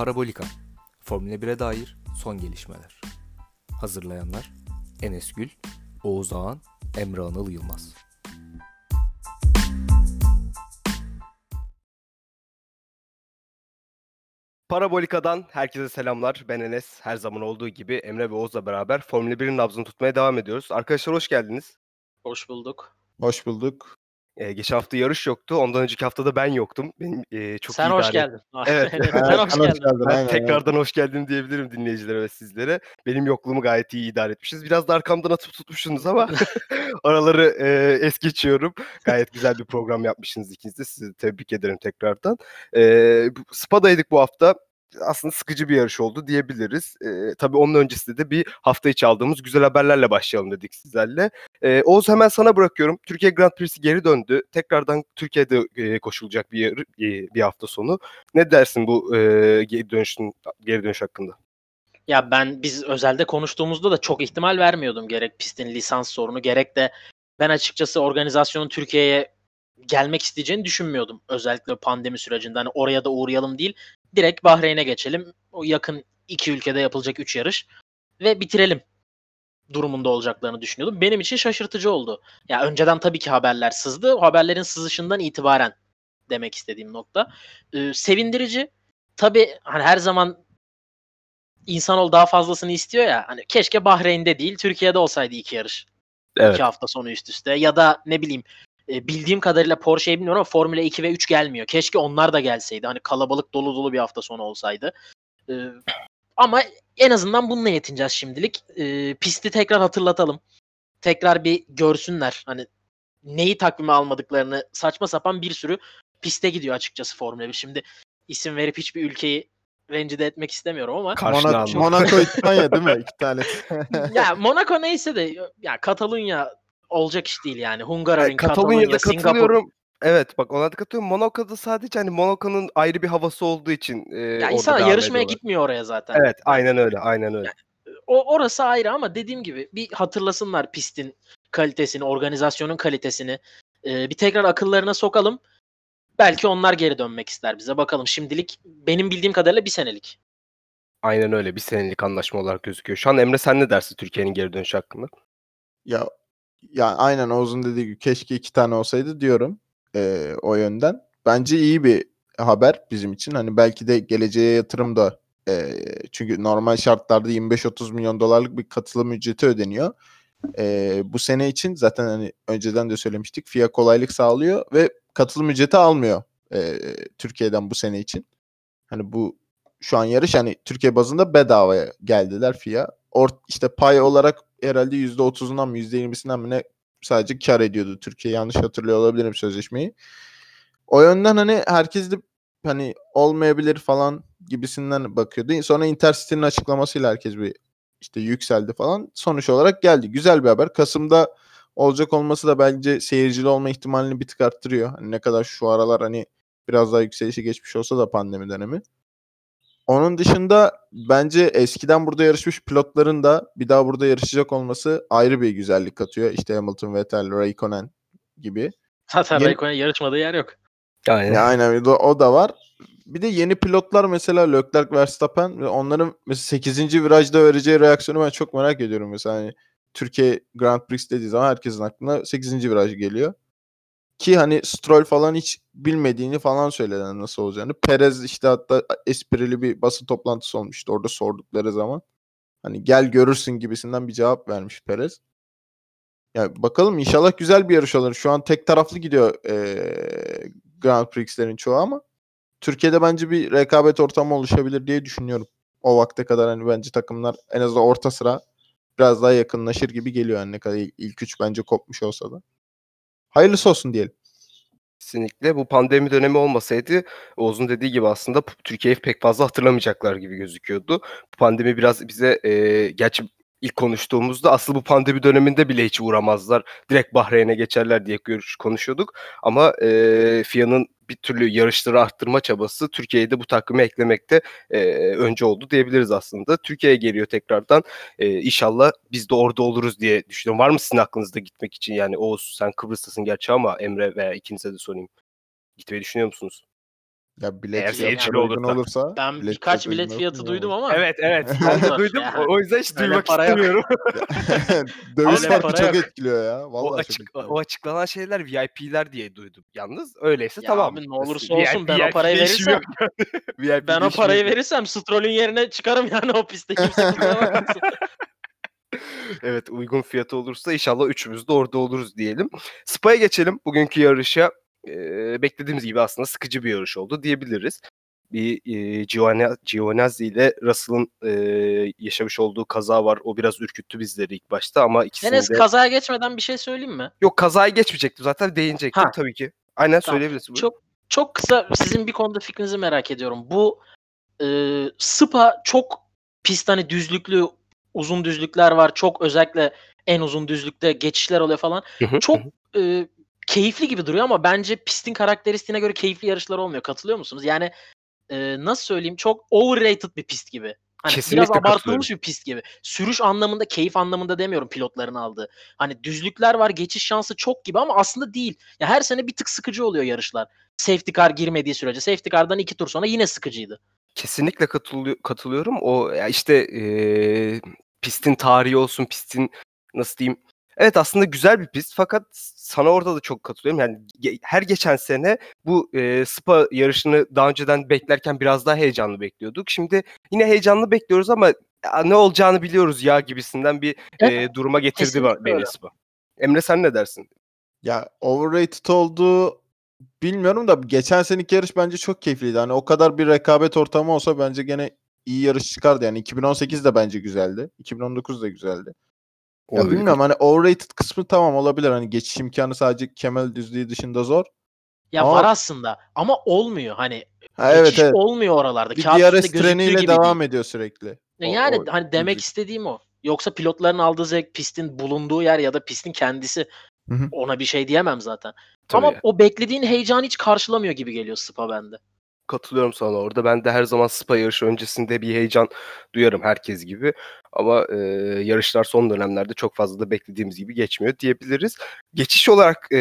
Parabolika Formula 1'e dair son gelişmeler. Hazırlayanlar Enes Gül, Oğuz Ağan, Emre Anıl Yılmaz. Parabolika'dan herkese selamlar. Ben Enes. Her zaman olduğu gibi Emre ve Oğuz'la beraber Formula 1'in nabzını tutmaya devam ediyoruz. Arkadaşlar hoş geldiniz. Hoş bulduk. Hoş bulduk. Ee, geçen hafta yarış yoktu. Ondan önceki haftada ben yoktum. Benim e, çok Sen iyi hoş idare- geldin. Evet. Sen hoş sen geldin. Ben aynen, tekrardan hoş geldin diyebilirim dinleyicilere ve sizlere. Benim yokluğumu gayet iyi idare etmişiz. Biraz da arkamdan atıp tutmuşsunuz ama oraları e, es geçiyorum. Gayet güzel bir program yapmışsınız ikiniz de. Sizi tebrik ederim tekrardan. E, Spa'daydık bu hafta. Aslında sıkıcı bir yarış oldu diyebiliriz. E, tabii onun öncesinde de bir hafta içi aldığımız güzel haberlerle başlayalım dedik sizlerle. E, Oğuz hemen sana bırakıyorum. Türkiye Grand Prix'si geri döndü. Tekrardan Türkiye'de e, koşulacak bir e, bir hafta sonu. Ne dersin bu e, geri dönüşün geri dönüş hakkında? Ya ben biz özelde konuştuğumuzda da çok ihtimal vermiyordum. Gerek pistin lisans sorunu gerek de ben açıkçası organizasyonun Türkiye'ye gelmek isteyeceğini düşünmüyordum. Özellikle pandemi sürecinde hani oraya da uğrayalım değil. Direkt Bahreyn'e geçelim. O yakın iki ülkede yapılacak üç yarış ve bitirelim durumunda olacaklarını düşünüyordum. Benim için şaşırtıcı oldu. Ya önceden tabii ki haberler sızdı. O haberlerin sızışından itibaren demek istediğim nokta. Ee, sevindirici. Tabii hani her zaman insanoğlu daha fazlasını istiyor ya. Hani keşke Bahreyn'de değil Türkiye'de olsaydı iki yarış. Evet. iki hafta sonu üst üste. Ya da ne bileyim e, bildiğim kadarıyla Porsche'yi bilmiyorum ama Formula 2 ve 3 gelmiyor. Keşke onlar da gelseydi. Hani kalabalık dolu dolu bir hafta sonu olsaydı. Ee, ama en azından bununla yetineceğiz şimdilik. Ee, pisti tekrar hatırlatalım. Tekrar bir görsünler. Hani neyi takvime almadıklarını saçma sapan bir sürü piste gidiyor açıkçası Formula 1. Şimdi isim verip hiçbir ülkeyi rencide etmek istemiyorum ama Monaco. Monaco İspanya değil mi? İki tane. ya Monaco neyse de ya Katalunya olacak iş değil yani. Hungaroring, Yani Katalonya'da Singapur. katılıyorum. Evet bak ona da katılıyorum. Monaco'da sadece hani Monaco'nun ayrı bir havası olduğu için e, Ya orada insan devam yarışmaya ediyorlar. gitmiyor oraya zaten. Evet aynen öyle aynen öyle. O orası ayrı ama dediğim gibi bir hatırlasınlar pistin kalitesini, organizasyonun kalitesini. Ee, bir tekrar akıllarına sokalım. Belki onlar geri dönmek ister bize. Bakalım şimdilik benim bildiğim kadarıyla bir senelik. Aynen öyle bir senelik anlaşma olarak gözüküyor. Şu an Emre sen ne dersin Türkiye'nin geri dönüşü hakkında? ya ya aynen Oğuz'un dediği gibi keşke iki tane olsaydı diyorum eee, o yönden. Bence iyi bir haber bizim için. Hani belki de geleceğe yatırım da eee, çünkü normal şartlarda 25-30 milyon dolarlık bir katılım ücreti ödeniyor. Eee, bu sene için zaten hani önceden de söylemiştik FIA kolaylık sağlıyor ve katılım ücreti almıyor eee, Türkiye'den bu sene için. Hani bu şu an yarış hani Türkiye bazında bedavaya geldiler FIA. Ort işte pay olarak herhalde %30'undan mı %20'sinden mi ne sadece kar ediyordu Türkiye. Yanlış hatırlıyor olabilirim sözleşmeyi. O yönden hani herkes de hani olmayabilir falan gibisinden bakıyordu. Sonra Intercity'nin açıklamasıyla herkes bir işte yükseldi falan. Sonuç olarak geldi. Güzel bir haber. Kasım'da olacak olması da bence seyircili olma ihtimalini bir tık arttırıyor. Hani ne kadar şu aralar hani biraz daha yükselişe geçmiş olsa da pandemi dönemi. Onun dışında bence eskiden burada yarışmış pilotların da bir daha burada yarışacak olması ayrı bir güzellik katıyor. İşte Hamilton, Vettel, Raikkonen gibi. Zaten Yeni- Raikkonen yarışmadığı yer yok. Aynen. Ya aynen o da- o da var. Bir de yeni pilotlar mesela Leclerc, Verstappen ve onların mesela 8. virajda vereceği reaksiyonu ben çok merak ediyorum. Mesela hani Türkiye Grand Prix dediği zaman herkesin aklına 8. viraj geliyor. Ki hani Stroll falan hiç bilmediğini falan söyledi hani nasıl olacağını. Perez işte hatta esprili bir basın toplantısı olmuştu orada sordukları zaman. Hani gel görürsün gibisinden bir cevap vermiş Perez. Ya bakalım inşallah güzel bir yarış olur. Şu an tek taraflı gidiyor eee Grand Prix'lerin çoğu ama Türkiye'de bence bir rekabet ortamı oluşabilir diye düşünüyorum. O vakte kadar hani bence takımlar en azından orta sıra biraz daha yakınlaşır gibi geliyor. Yani ne kadar il- ilk üç bence kopmuş olsa da. Hayırlısı olsun diyelim. Kesinlikle bu pandemi dönemi olmasaydı Oğuz'un dediği gibi aslında Türkiye'yi pek fazla hatırlamayacaklar gibi gözüküyordu. Bu pandemi biraz bize e, gerçi ilk konuştuğumuzda asıl bu pandemi döneminde bile hiç uğramazlar. Direkt Bahreyn'e geçerler diye konuşuyorduk. Ama e, FIA'nın bir türlü yarışları arttırma çabası Türkiye'yi de bu takvime eklemekte e, önce oldu diyebiliriz aslında. Türkiye'ye geliyor tekrardan. E, inşallah biz de orada oluruz diye düşünüyorum. Var mı sizin aklınızda gitmek için? Yani Oğuz sen Kıbrıs'tasın gerçi ama Emre veya ikinize de sorayım. Gitmeyi düşünüyor musunuz? Ya bilet Eğer fiyatları seyircili olursa. olursa. Ben bilet birkaç bilet fiyatı duydum ama Evet evet. Zor Ben de duydum. yani. O- O yüzden hiç duymak istemiyorum. Döviz farkı çok yok. etkiliyor ya. O, Vallahi çok açık, o açıklanan şeyler VIP'ler diye duydum. Yalnız öyleyse Ya tamam. abi ne olursa VIP olsun ben o parayı verirsem. VIP ben o parayı yok. verirsem Stroll'ün yerine çıkarım yani o pistte kimse. Evet uygun fiyatı olursa inşallah üçümüz de orada oluruz diyelim. Spa'ya geçelim. Bugünkü yarışa e, beklediğimiz gibi aslında sıkıcı bir yarış oldu diyebiliriz. Bir e, Giovinazzi ile Russell'ın e, yaşamış olduğu kaza var. O biraz ürküttü bizleri ilk başta ama ikisini Enes kazaya geçmeden bir şey söyleyeyim mi? Yok kazayı geçmeyecektim zaten değinecektim Ha. tabii ki. Aynen Tamam. söyleyebilirsin. buyurun. Çok çok kısa sizin bir konuda fikrinizi merak ediyorum. Bu e, Spa çok pist hani düzlüklü uzun düzlükler var. Çok özellikle en uzun düzlükte geçişler oluyor falan. Çok e, keyifli gibi duruyor ama bence pistin karakteristiğine göre keyifli yarışlar olmuyor. Katılıyor musunuz? Yani e, nasıl söyleyeyim çok overrated bir pist gibi. Hani Kesinlikle biraz abartılmış bir pist gibi. Sürüş anlamında, keyif anlamında demiyorum pilotların aldığı. Hani düzlükler var, geçiş şansı çok gibi ama aslında değil. Ya her sene bir tık sıkıcı oluyor yarışlar. Safety car girmediği sürece. Safety car'dan iki tur sonra yine sıkıcıydı. Kesinlikle katılıyor, katılıyorum. O ya işte e, pistin tarihi olsun, pistin nasıl diyeyim. Evet aslında güzel bir pist fakat sana orada da çok katılıyorum. Yani ge- her geçen sene bu e, Spa yarışını daha önceden beklerken biraz daha heyecanlı bekliyorduk. Şimdi yine heyecanlı bekliyoruz ama ya ne olacağını biliyoruz ya gibisinden bir e, duruma getirdi kesinlikle beni öyle. Spa. Emre sen ne dersin? Ya overrated olduğu bilmiyorum da geçen seneki yarış bence çok keyifliydi. Hani o kadar bir rekabet ortamı olsa bence gene iyi yarış çıkardı. Yani 2018 de bence güzeldi. 2019 da güzeldi. Ya bilmiyorum hani overrated kısmı tamam olabilir. Hani geçiş imkanı sadece Kemal düzlüğü dışında zor. Ya Ama- var aslında ama olmuyor. Hani Ha, evet geçiş evet. olmuyor oralarda. Bir Kağıt DRS treniyle devam değil. ediyor sürekli. O- Yani o hani demek düzlük. istediğim o. Yoksa pilotların aldığı zevk pistin bulunduğu yer ya da pistin kendisi. Hı hı. Ona bir şey diyemem zaten. Tabii. Ama o beklediğin heyecanı hiç karşılamıyor gibi geliyor Spa bende. Katılıyorum sana orada. Ben de her zaman Spa yarışı öncesinde bir heyecan duyarım herkes gibi. Ama e, yarışlar son dönemlerde çok fazla da beklediğimiz gibi geçmiyor diyebiliriz. Geçiş olarak e,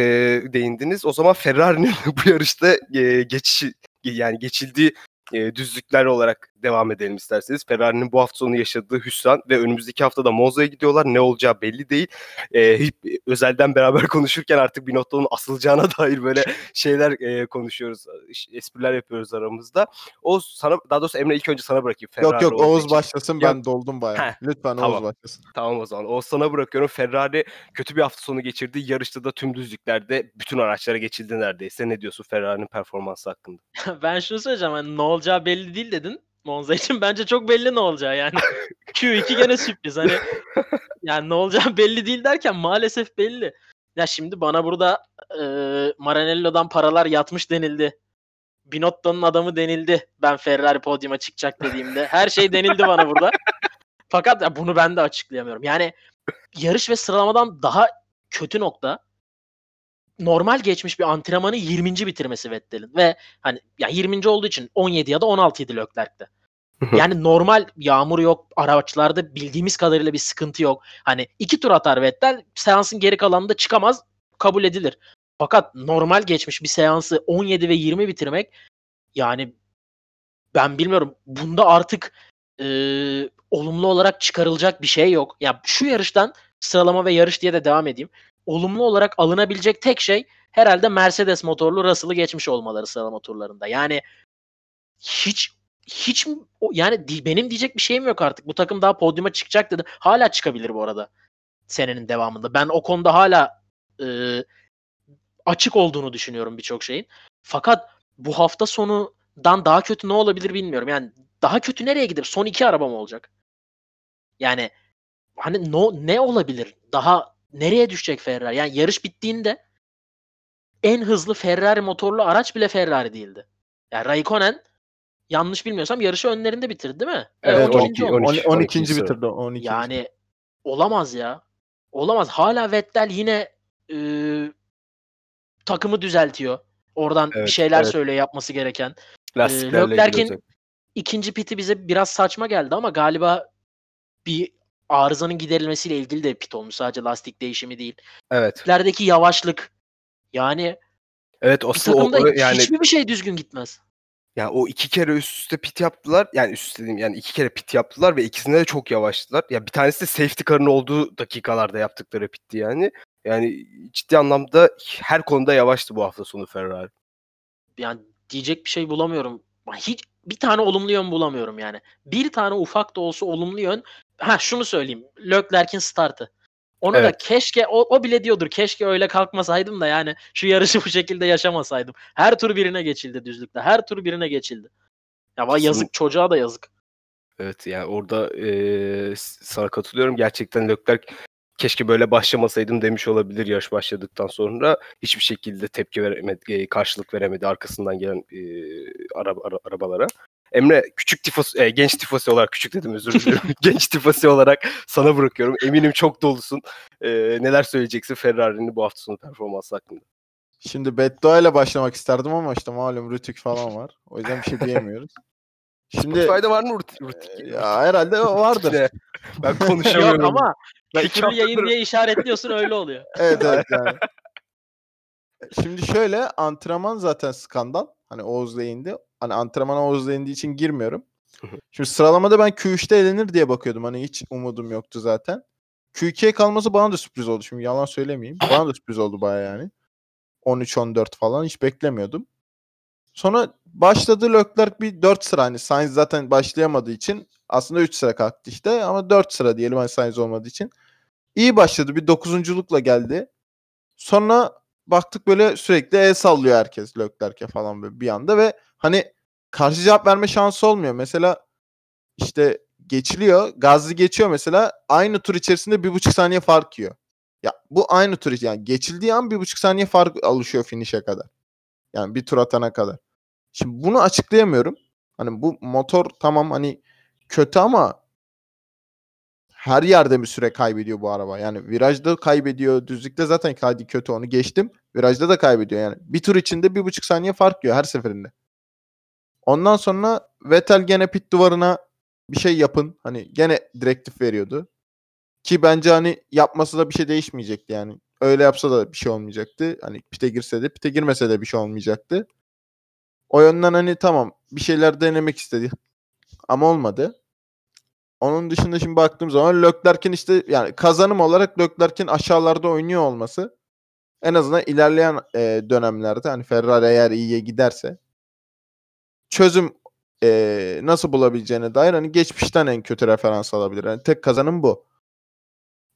değindiniz. O zaman Ferrari'nin bu yarışta e, geçişi yani geçildiği e, düzlükler olarak devam edelim isterseniz. Ferrari'nin bu hafta sonu yaşadığı hüsran ve önümüzdeki hafta da Monza'ya gidiyorlar. Ne olacağı belli değil. E, hep özelden beraber konuşurken artık bir noktanın asılacağına dair böyle şeyler e, konuşuyoruz. Espriler yapıyoruz aramızda. O sana daha doğrusu Emre ilk önce sana bırakayım. Yok Ferrari yok olduğu Oğuz için. başlasın ben doldum bayağı. Heh, Lütfen tamam. Oğuz başlasın. Tamam o zaman. O sana bırakıyorum. Ferrari kötü bir hafta sonu geçirdi. Yarışta da tüm düzlüklerde bütün araçlara geçildi neredeyse. Ne diyorsun Ferrari'nin performansı hakkında? ben şunu söyleyeceğim. Hani ne olacağı belli değil dedin. Monza için bence çok belli ne olacağı yani. Q2 gene sürpriz. Hani yani ne olacağı belli değil derken maalesef belli. Ya şimdi bana burada e, Maranello'dan paralar yatmış denildi. Binotto'nun adamı denildi. Ben Ferrari podyuma çıkacak dediğimde. Her şey denildi bana burada. Fakat ya bunu ben de açıklayamıyorum. Yani yarış ve sıralamadan daha kötü nokta normal geçmiş bir antrenmanı 20. bitirmesi Vettel'in ve hani ya 20. olduğu için 17 ya da 16 idi Leclerc'te. Yani normal yağmur yok, araçlarda bildiğimiz kadarıyla bir sıkıntı yok. Hani iki tur atar Vettel, seansın geri kalanında çıkamaz, kabul edilir. Fakat normal geçmiş bir seansı 17 ve 20 bitirmek yani ben bilmiyorum. Bunda artık e, olumlu olarak çıkarılacak bir şey yok. Ya şu yarıştan sıralama ve yarış diye de devam edeyim. Olumlu olarak alınabilecek tek şey herhalde Mercedes motorlu Russell'ı geçmiş olmaları sıralama turlarında. Yani hiç hiç yani benim diyecek bir şeyim yok artık. Bu takım daha podyuma çıkacak dedim. Hala çıkabilir bu arada senenin devamında. Ben o konuda hala e, açık olduğunu düşünüyorum birçok şeyin. Fakat bu hafta sonudan daha kötü ne olabilir bilmiyorum. Yani daha kötü nereye gider? Son iki araba mı olacak? Yani hani no, ne olabilir? Daha nereye düşecek Ferrari? Yani yarış bittiğinde en hızlı Ferrari motorlu araç bile Ferrari değildi. Yani Raikkonen yanlış bilmiyorsam yarışı önlerinde bitirdi değil mi? Evet, 12. 12, oldu. 12. 12. 12. 12. bitirdi. 12. Yani olamaz ya. Olamaz. Hala Vettel yine e, takımı düzeltiyor. Oradan Evet, bir şeyler evet. söylüyor yapması gereken. Lastiklerle ilgili Leclerc'in özellikle. ikinci piti bize biraz saçma geldi ama galiba bir arızanın giderilmesiyle ilgili de pit olmuş. Sadece lastik değişimi değil. Evet. Pitlerdeki yavaşlık. Yani Evet bir asıl o, takımda o- yani hiçbir bir şey düzgün gitmez. Yani o iki kere üst üste pit yaptılar. Yani üst üste dediğim yani iki kere pit yaptılar ve ikisinde de çok yavaştılar. Ya bir tanesi de safety car'ın olduğu dakikalarda yaptıkları pitti yani. Yani ciddi anlamda her konuda yavaştı bu hafta sonu Ferrari. Yani diyecek bir şey bulamıyorum. Hiç bir tane olumlu yön bulamıyorum yani. Bir tane ufak da olsa olumlu yön. Ha şunu söyleyeyim. Leclerc'in startı. Onu da Evet. keşke o, o bile diyordur. Keşke öyle kalkmasaydım da yani şu yarışı bu şekilde yaşamasaydım. Her tur birine geçildi düzlükte. Her tur birine geçildi. Ya vay yazık çocuğa da yazık. Evet yani orada eee, sana katılıyorum. Gerçekten Leclerc keşke böyle başlamasaydım demiş olabilir yarış başladıktan sonra. Hiçbir şekilde tepki veremedi, eee, karşılık veremedi arkasından gelen eee, araba, ara- arabalara. Emre küçük tifos, eee, genç tifosi olarak küçük dedim özür dilerim. genç tifosi olarak sana bırakıyorum. Eminim çok dolusun. Eee, neler söyleyeceksin Ferrari'nin bu hafta sonu performansı hakkında? Şimdi beddua ile başlamak isterdim ama işte malum Rütük falan var. O yüzden bir şey diyemiyoruz. Şimdi Spotify'da var mı Rut- Rutik? ya herhalde vardır. Ben konuşamıyorum. Yok ama Ben iki küfürlü yayın diye işaretliyorsun öyle oluyor. Evet evet yani. Şimdi şöyle antrenman zaten skandal. Hani Oğuz'la indi. Hani antrenmana Oğuz'la indiği için girmiyorum. Şimdi sıralamada ben Q3'te elenir diye bakıyordum. Hani hiç umudum yoktu zaten. Q2'ye kalması bana da sürpriz oldu. Şimdi yalan söylemeyeyim. Bana da sürpriz oldu baya yani. 13-14 falan hiç beklemiyordum. Sonra başladı Leclerc bir 4 sıra. Hani Sainz zaten başlayamadığı için aslında 3 sıra kalktı işte. Ama 4 sıra diyelim hani Sainz olmadığı için. İyi başladı. Bir dokuzunculukla geldi. Sonra baktık böyle sürekli el sallıyor herkes Leclerc'e falan böyle bir anda ve hani karşı cevap verme şansı olmuyor. Mesela işte geçiliyor. Gazlı geçiyor mesela. Aynı tur içerisinde bir buçuk saniye fark yiyor. Ya bu aynı tur yani geçildiği an bir buçuk saniye fark alışıyor finish'e kadar. Yani bir tur atana kadar. Şimdi bunu açıklayamıyorum. Hani bu motor tamam hani kötü ama her yerde mi süre kaybediyor bu araba? Yani virajda kaybediyor. Düzlükte zaten hadi kötü onu geçtim. Virajda da kaybediyor yani. Bir tur içinde bir buçuk saniye fark yiyor her seferinde. Ondan sonra Vettel gene pit duvarına bir şey yapın. Hani gene direktif veriyordu. Ki bence hani yapması da bir şey değişmeyecekti yani. Öyle yapsa da bir şey olmayacaktı. Hani pite girse de pite girmese de bir şey olmayacaktı. O yönden hani tamam bir şeyler denemek istedi. Ama olmadı. Onun dışında şimdi baktığım zaman Leclerc'in işte yani kazanım olarak Leclerc'in aşağılarda oynuyor olması en azından ilerleyen e, dönemlerde hani Ferrari eğer iyiye giderse çözüm e, nasıl bulabileceğine dair hani geçmişten en kötü referans alabilir. Yani tek kazanım bu.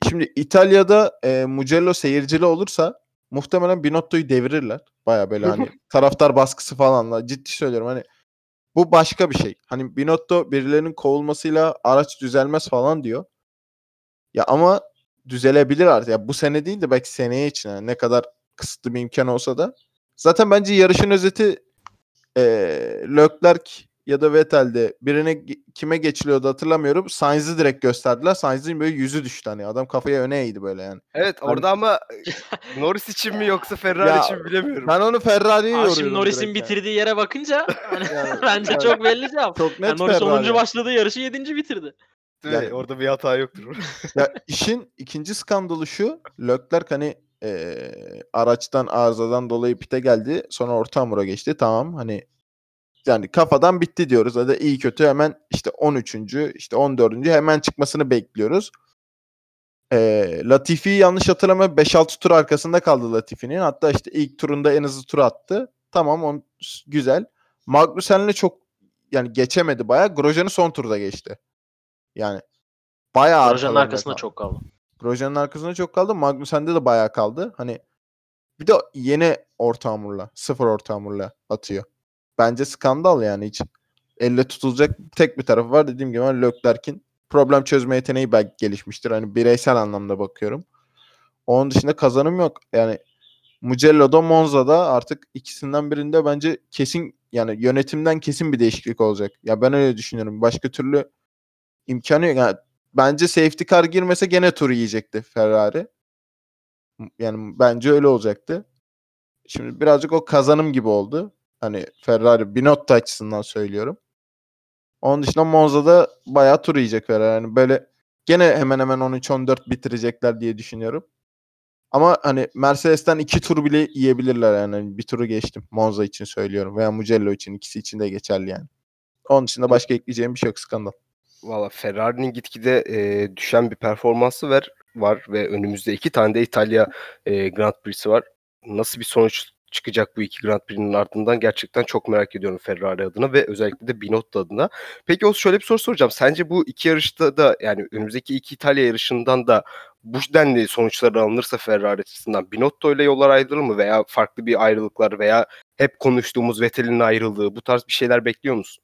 Şimdi İtalya'da e, Mugello seyircili olursa muhtemelen Binotto'yu devirirler. Baya böyle hani taraftar baskısı falanla ciddi söylüyorum hani bu başka bir şey. Hani Binotto birilerinin kovulmasıyla araç düzelmez falan diyor. Ya ama düzelebilir artık. Ya bu sene değil de belki seneye için yani ne kadar kısıtlı bir imkan olsa da. Zaten bence yarışın özeti e, Leclerc ya da Vettel'de birine kime geçiliyordu hatırlamıyorum. Sainz'i direkt gösterdiler. Sainz'in böyle yüzü düştü hani. Adam kafaya öne eğdi böyle yani. Evet Hani- orada ama Norris için mi yoksa Ferrari Ya, için mi bilemiyorum. Ben onu Ferrari'ye yoruyorum. şimdi Norris'in direkt yani. bitirdiği yere bakınca hani Yani- bence yani çok belli cevap. Çok net Yani Norris Ferrari. 10. başladığı yarışı 7. bitirdi. Değil yani- Orada bir hata yoktur. Ya işin ikinci skandalı şu. Leclerc hani eee, araçtan arızadan dolayı pite geldi. Sonra orta hamura geçti. Tamam hani yani kafadan bitti diyoruz. Hadi iyi kötü hemen işte 13. işte 14. hemen çıkmasını bekliyoruz. Eee Latifi yanlış hatırlamıyorum 5-6 tur arkasında kaldı Latifi'nin. Hatta işte ilk turunda en hızlı tur attı. Tamam on, güzel. Magnussen'le çok yani geçemedi bayağı. Grosjean'ı son turda geçti. Yani bayağı arkalarında arkasında kaldı. çok kaldı. Grosjean'ın arkasında çok kaldı. Magnussen'de de bayağı kaldı. Hani bir de yeni orta hamurla, sıfır orta hamurla atıyor. Bence skandal yani hiç. Elle tutulacak tek bir tarafı var. Dediğim gibi Leclerc'in problem çözme yeteneği belki gelişmiştir. Hani bireysel anlamda bakıyorum. Onun dışında kazanım yok. Yani Mugello'da Monza'da artık ikisinden birinde bence kesin yani yönetimden kesin bir değişiklik olacak. Ya ben öyle düşünüyorum. Başka türlü imkanı yok. Yani bence safety car girmese gene tur yiyecekti Ferrari. Yani bence öyle olacaktı. Şimdi birazcık o kazanım gibi oldu. Hani Ferrari Binotto açısından söylüyorum. Onun dışında Monza'da bayağı tur yiyecek Ferrari. Yani böyle gene hemen hemen 13-14 bitirecekler diye düşünüyorum. Ama hani Mercedes'ten iki tur bile yiyebilirler yani. Hani Bir turu geçtim. Monza için söylüyorum. Veya Mugello için. ikisi için de geçerli yani. Onun dışında başka ekleyeceğim bir şey yok skandal. Valla Ferrari'nin gitgide e, düşen bir performansı var, var ve önümüzde iki tane de İtalya e, Grand Prix'si var. Nasıl bir sonuç çıkacak bu iki Grand Prix'nin ardından gerçekten çok merak ediyorum Ferrari adına ve özellikle de Binotto adına. Peki o şöyle bir soru soracağım. Sence bu iki yarışta da yani önümüzdeki iki İtalya yarışından da bu denli sonuçlar alınırsa Ferrari açısından Binotto ile yollar ayrılır mı veya farklı bir ayrılıklar veya hep konuştuğumuz Vettel'in ayrılığı bu tarz bir şeyler bekliyor musun?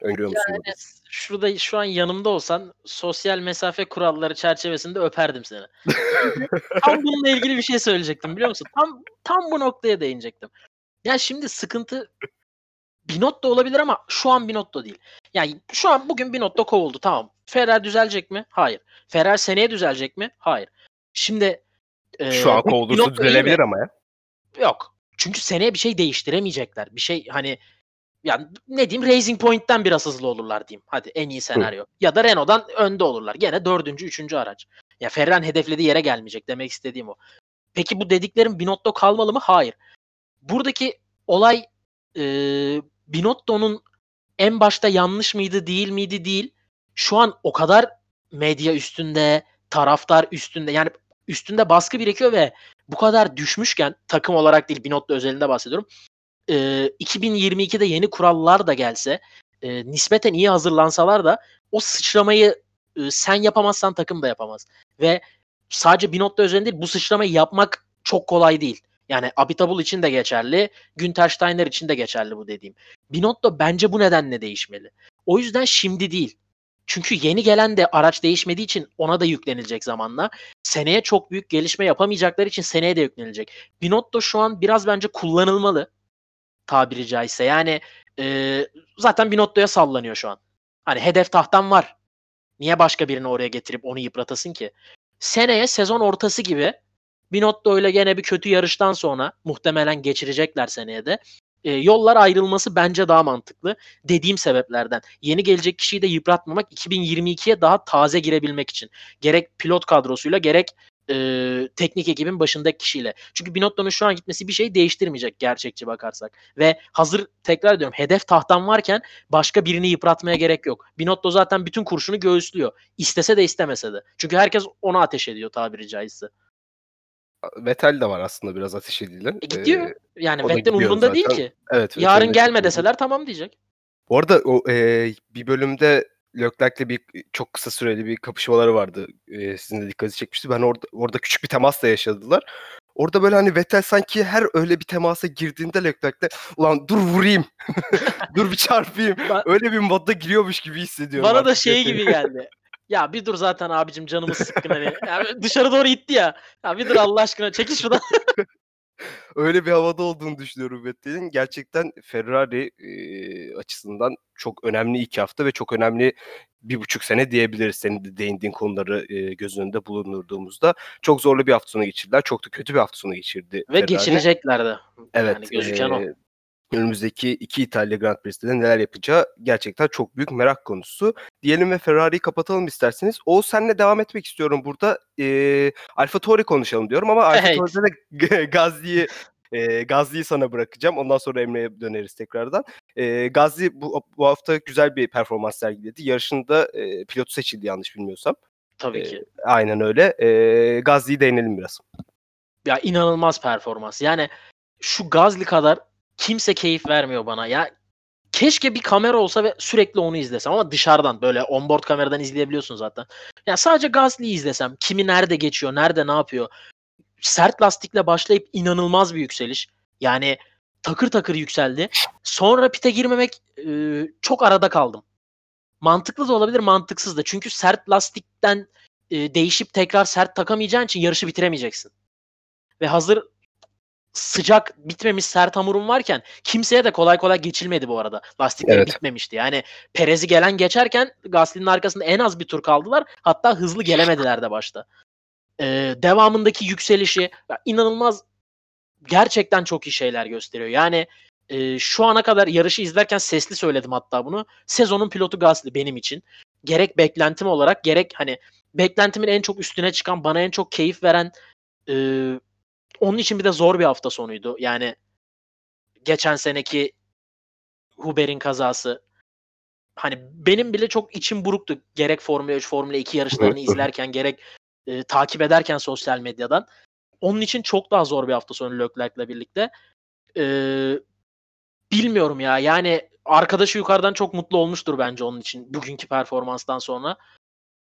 Öngörüyor musun? bunu? Yani şurada şu an yanımda olsan sosyal mesafe kuralları çerçevesinde öperdim seni. tam bununla ilgili bir şey söyleyecektim biliyor musun? Tam tam bu noktaya değinecektim. Ya şimdi sıkıntı Binotto olabilir ama şu an Binotto değil. Yani şu an bugün Binotto kovuldu tamam. Ferrari düzelecek mi? Hayır. Ferrari seneye düzelecek mi? Hayır. Şimdi e, Şu an kovulursa düzelebilir ama ya. Yok. Çünkü seneye bir şey değiştiremeyecekler. Bir şey hani yani ne diyeyim Racing Point'ten biraz hızlı olurlar diyeyim. Hadi en iyi senaryo. Ya da Renault'dan önde olurlar. Gene dördüncü, üçüncü araç. Ya Ferrari'nin hedeflediği yere gelmeyecek. Demek istediğim o. Peki bu dediklerim Binotto kalmalı mı? Hayır. Buradaki olay e, Binotto'nun en başta yanlış mıydı değil miydi değil. Şu an o kadar medya üstünde, taraftar üstünde yani üstünde baskı birikiyor ve bu kadar düşmüşken takım olarak değil Binotto özelinde bahsediyorum. E, 2022'de yeni kurallar da gelse e, nispeten iyi hazırlansalar da o sıçramayı e, sen yapamazsan takım da yapamaz. Ve sadece Binotto özelinde değil bu sıçramayı yapmak çok kolay değil. Yani Abitabul için de geçerli, Günter Steiner için de geçerli bu dediğim. Binotto bence bu nedenle değişmeli. O yüzden şimdi değil. Çünkü yeni gelen de araç değişmediği için ona da yüklenilecek zamanla. Seneye çok büyük gelişme yapamayacakları için seneye de yüklenilecek. Binotto şu an biraz bence kullanılmalı tabiri caizse. Yani e, zaten Binotto'ya sallanıyor şu an. Hani hedef tahtan var. Niye başka birini oraya getirip onu yıpratasın ki? Seneye sezon ortası gibi Binotto ile gene bir kötü yarıştan sonra muhtemelen geçirecekler seneye de. E, yollar ayrılması bence daha mantıklı. Dediğim sebeplerden. Yeni gelecek kişiyi de yıpratmamak 2022'ye daha taze girebilmek için. Gerek pilot kadrosuyla gerek e, teknik ekibin başındaki kişiyle. Çünkü Binotto'nun şu an gitmesi bir şey değiştirmeyecek gerçekçi bakarsak. Ve hazır tekrar ediyorum hedef tahtan varken başka birini yıpratmaya gerek yok. Binotto zaten bütün kurşunu göğüslüyor. İstese de istemese de. Çünkü herkes ona ateş ediyor tabiri caizse. Vettel de var aslında biraz ateş edilen. E gidiyor. Ee, yani Vettel umurunda değil ki. evet. Yarın gelme de- deseler tamam diyecek. Bu arada o e, bir bölümde Leclerc'le bir çok kısa süreli bir kapışmaları vardı. E, sizin de dikkatinizi çekmişti. Ben orada orada küçük bir temas da yaşadılar. Orada böyle hani Vettel sanki her öyle bir temasa girdiğinde Leclerc'le ulan dur vurayım. dur bir çarpayım. Ben- Öyle bir modda giriyormuş gibi hissediyorum. Bana da şey gibi geldi. Ya bir dur zaten abicim canımız sıkkın hani. Ya dışarı doğru gitti ya. Ya bir dur Allah aşkına çekil şuradan. öyle bir havada olduğunu düşünüyorum Vettel'in. Gerçekten Ferrari e, açısından çok önemli iki hafta ve çok önemli bir buçuk sene diyebiliriz. Senin de değindiğin konuları e, göz önünde bulundurduğumuzda. Çok zorlu bir hafta sonu geçirdiler. Çok da kötü bir hafta sonu geçirdi. Ve Ferrari. de. Evet. Yani gözüken o. Önümüzdeki iki İtalya Grand Prix'sinde neler yapacağı gerçekten çok büyük merak konusu. Diyelim ve Ferrari'yi kapatalım isterseniz. O senle devam etmek istiyorum burada. Eee Alfa Tauri konuşalım diyorum ama Alfa Evet. Tauri'de de Gazli'yi eee Gazli'yi sana bırakacağım. Ondan sonra Emre'ye döneriz tekrardan. Eee Gazli bu, bu hafta güzel bir performans sergiledi. Yarışında eee pilotu seçildi yanlış bilmiyorsam. Tabii ki. Aynen öyle. Eee Gazli'yi değinelim biraz. Ya inanılmaz performans. Yani şu Gazli kadar kimse keyif vermiyor bana. Ya keşke bir kamera olsa ve sürekli onu izlesem ama dışarıdan böyle onboard kameradan izleyebiliyorsun zaten. Ya sadece Gazli'yi izlesem kimi nerede geçiyor, nerede ne yapıyor. Sert lastikle başlayıp inanılmaz bir yükseliş. Yani takır takır yükseldi. Sonra pite girmemek e, çok arada kaldım. Mantıklı da olabilir, mantıksız da. Çünkü sert lastikten e, değişip tekrar sert takamayacağın için yarışı bitiremeyeceksin. Ve hazır sıcak bitmemiş sert hamurum varken kimseye de kolay kolay geçilmedi bu arada. Lastikleri Evet. bitmemişti. Yani Perez'i gelen geçerken Gasly'nin arkasında en az bir tur kaldılar. Hatta hızlı gelemediler de başta. Ee, devamındaki yükselişi inanılmaz gerçekten çok iyi şeyler gösteriyor. Yani e, şu ana kadar yarışı izlerken sesli söyledim hatta bunu. Sezonun pilotu Gasly benim için. Gerek beklentim olarak gerek hani beklentimin en çok üstüne çıkan, bana en çok keyif veren Ee, onun için bir de zor bir hafta sonuydu. Yani geçen seneki Huber'in kazası. Hani benim bile çok içim buruktu. Gerek Formula 3, Formula 2 yarışlarını izlerken gerek e, takip ederken sosyal medyadan. Onun için çok daha zor bir hafta sonu Leclerc'le birlikte. Ee, bilmiyorum ya. Yani arkadaşı yukarıdan çok mutlu olmuştur bence onun için bugünkü performanstan sonra.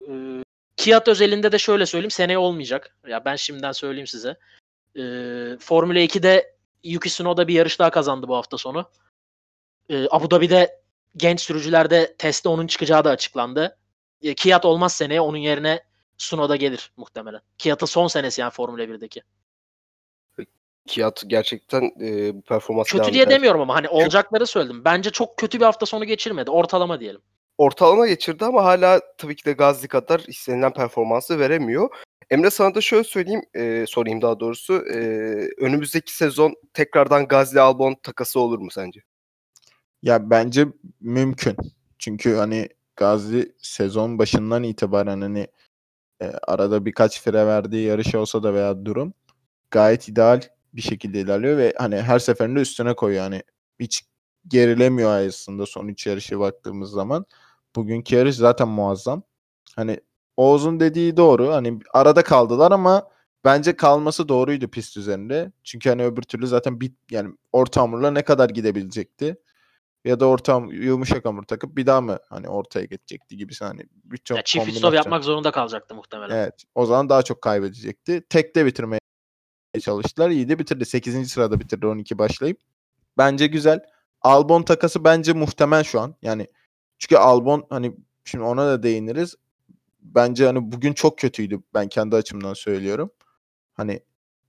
Ee, Kiat özelinde de şöyle söyleyeyim seneye olmayacak. Ya ben şimdiden söyleyeyim size. Ee, Formula 2'de Yuki Tsunoda bir yarış daha kazandı bu hafta sonu. Ee, Abu Dhabi'de genç sürücülerde testte onun çıkacağı da açıklandı. Ee, Kiat olmaz seneye onun yerine Tsunoda gelir muhtemelen. Kiat'ın son senesi yani Formula 1'deki. Kiat gerçekten e, bu performans Kötü diye demiyorum ama hani olacakları söyledim. Bence çok kötü bir hafta sonu geçirmedi. Ortalama diyelim. Ortalama geçirdi ama hala tabii ki de Gazli kadar istenilen performansı veremiyor. Emre sana da şöyle söyleyeyim, e, sorayım daha doğrusu. E, önümüzdeki sezon tekrardan Gazli Albon takası olur mu sence? Ya bence mümkün. Çünkü hani Gazli sezon başından itibaren hani e, arada birkaç fire verdiği yarış olsa da veya durum gayet ideal bir şekilde ilerliyor ve hani her seferinde üstüne koyuyor. Yani hiç gerilemiyor aslında son üç yarışı baktığımız zaman. Bugünkü yarış zaten muazzam. Hani Oğuz'un dediği doğru. Hani arada kaldılar ama bence kalması doğruydu pist üzerinde. Çünkü hani öbür türlü zaten bit yani orta hamurla ne kadar gidebilecekti? Ya da orta yumuşak hamur takıp bir daha mı hani ortaya geçecekti gibisi hani birçok Ya çift stop yapmak zorunda kalacaktı muhtemelen. Evet. O zaman daha çok kaybedecekti. Tekte bitirmeye çalıştılar. İyi de bitirdi. 8. sırada bitirdi 12 başlayıp. Bence güzel. Albon takası bence muhtemel şu an. Yani çünkü Albon hani şimdi ona da değiniriz. Bence hani bugün çok kötüydü. Ben kendi açımdan söylüyorum. Hani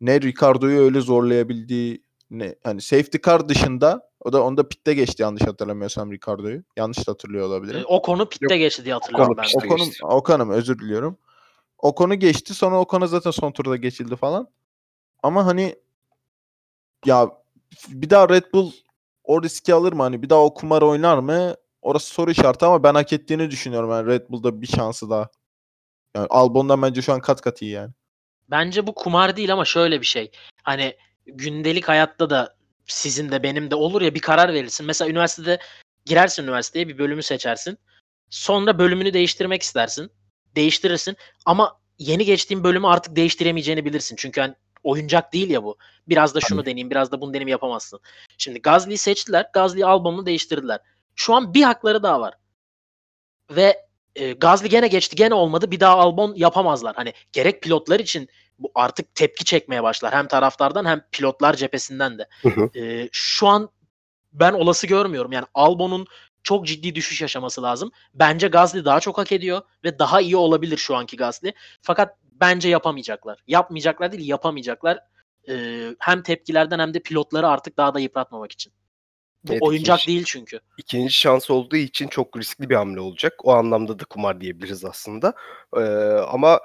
ne Ricardo'yu öyle zorlayabildiği ne hani safety car dışında o da onda pitte geçti yanlış hatırlamıyorsam Ricardo'yu. Yanlış da hatırlıyor olabilirim. O konu pitte Yok, geçti diye hatırlıyorum ben. O konu o konu özür diliyorum. O konu geçti. Sonra o konu zaten son turda geçildi falan. Ama hani ya bir daha Red Bull o riski alır mı? Hani bir daha o kumar oynar mı? Orası soru işareti ama ben hak ettiğini düşünüyorum. Yani Red Bull'da bir şansı daha. Yani Albon'dan bence şu an kat kat iyi yani. Bence bu kumar değil ama şöyle bir şey. Hani gündelik hayatta da sizin de benim de olur ya bir karar verirsin. Mesela üniversitede girersin üniversiteye bir bölümü seçersin. Sonra bölümünü değiştirmek istersin. Değiştirirsin ama yeni geçtiğin bölümü artık değiştiremeyeceğini bilirsin. Çünkü hani oyuncak değil ya bu. Biraz da şunu Tabii. deneyeyim, biraz da bunu deneyim yapamazsın. Şimdi Gazli'yi seçtiler. Gazli albümünü değiştirdiler. Şu an bir hakları daha var. Ve e, Gazli gene geçti, gene olmadı. Bir daha Albon yapamazlar. Hani gerek pilotlar için bu artık tepki çekmeye başlar. Hem taraftardan hem pilotlar cephesinden de. E, şu an ben olası görmüyorum. Yani Albon'un çok ciddi düşüş yaşaması lazım. Bence Gazli daha çok hak ediyor ve daha iyi olabilir şu anki Gazli. Fakat bence yapamayacaklar. Yapmayacaklar değil yapamayacaklar. Ee, hem tepkilerden hem de pilotları artık daha da yıpratmamak için. Bu evet, oyuncak ikinci, değil çünkü. İkinci şans olduğu için çok riskli bir hamle olacak. O anlamda da kumar diyebiliriz aslında. Ee, ama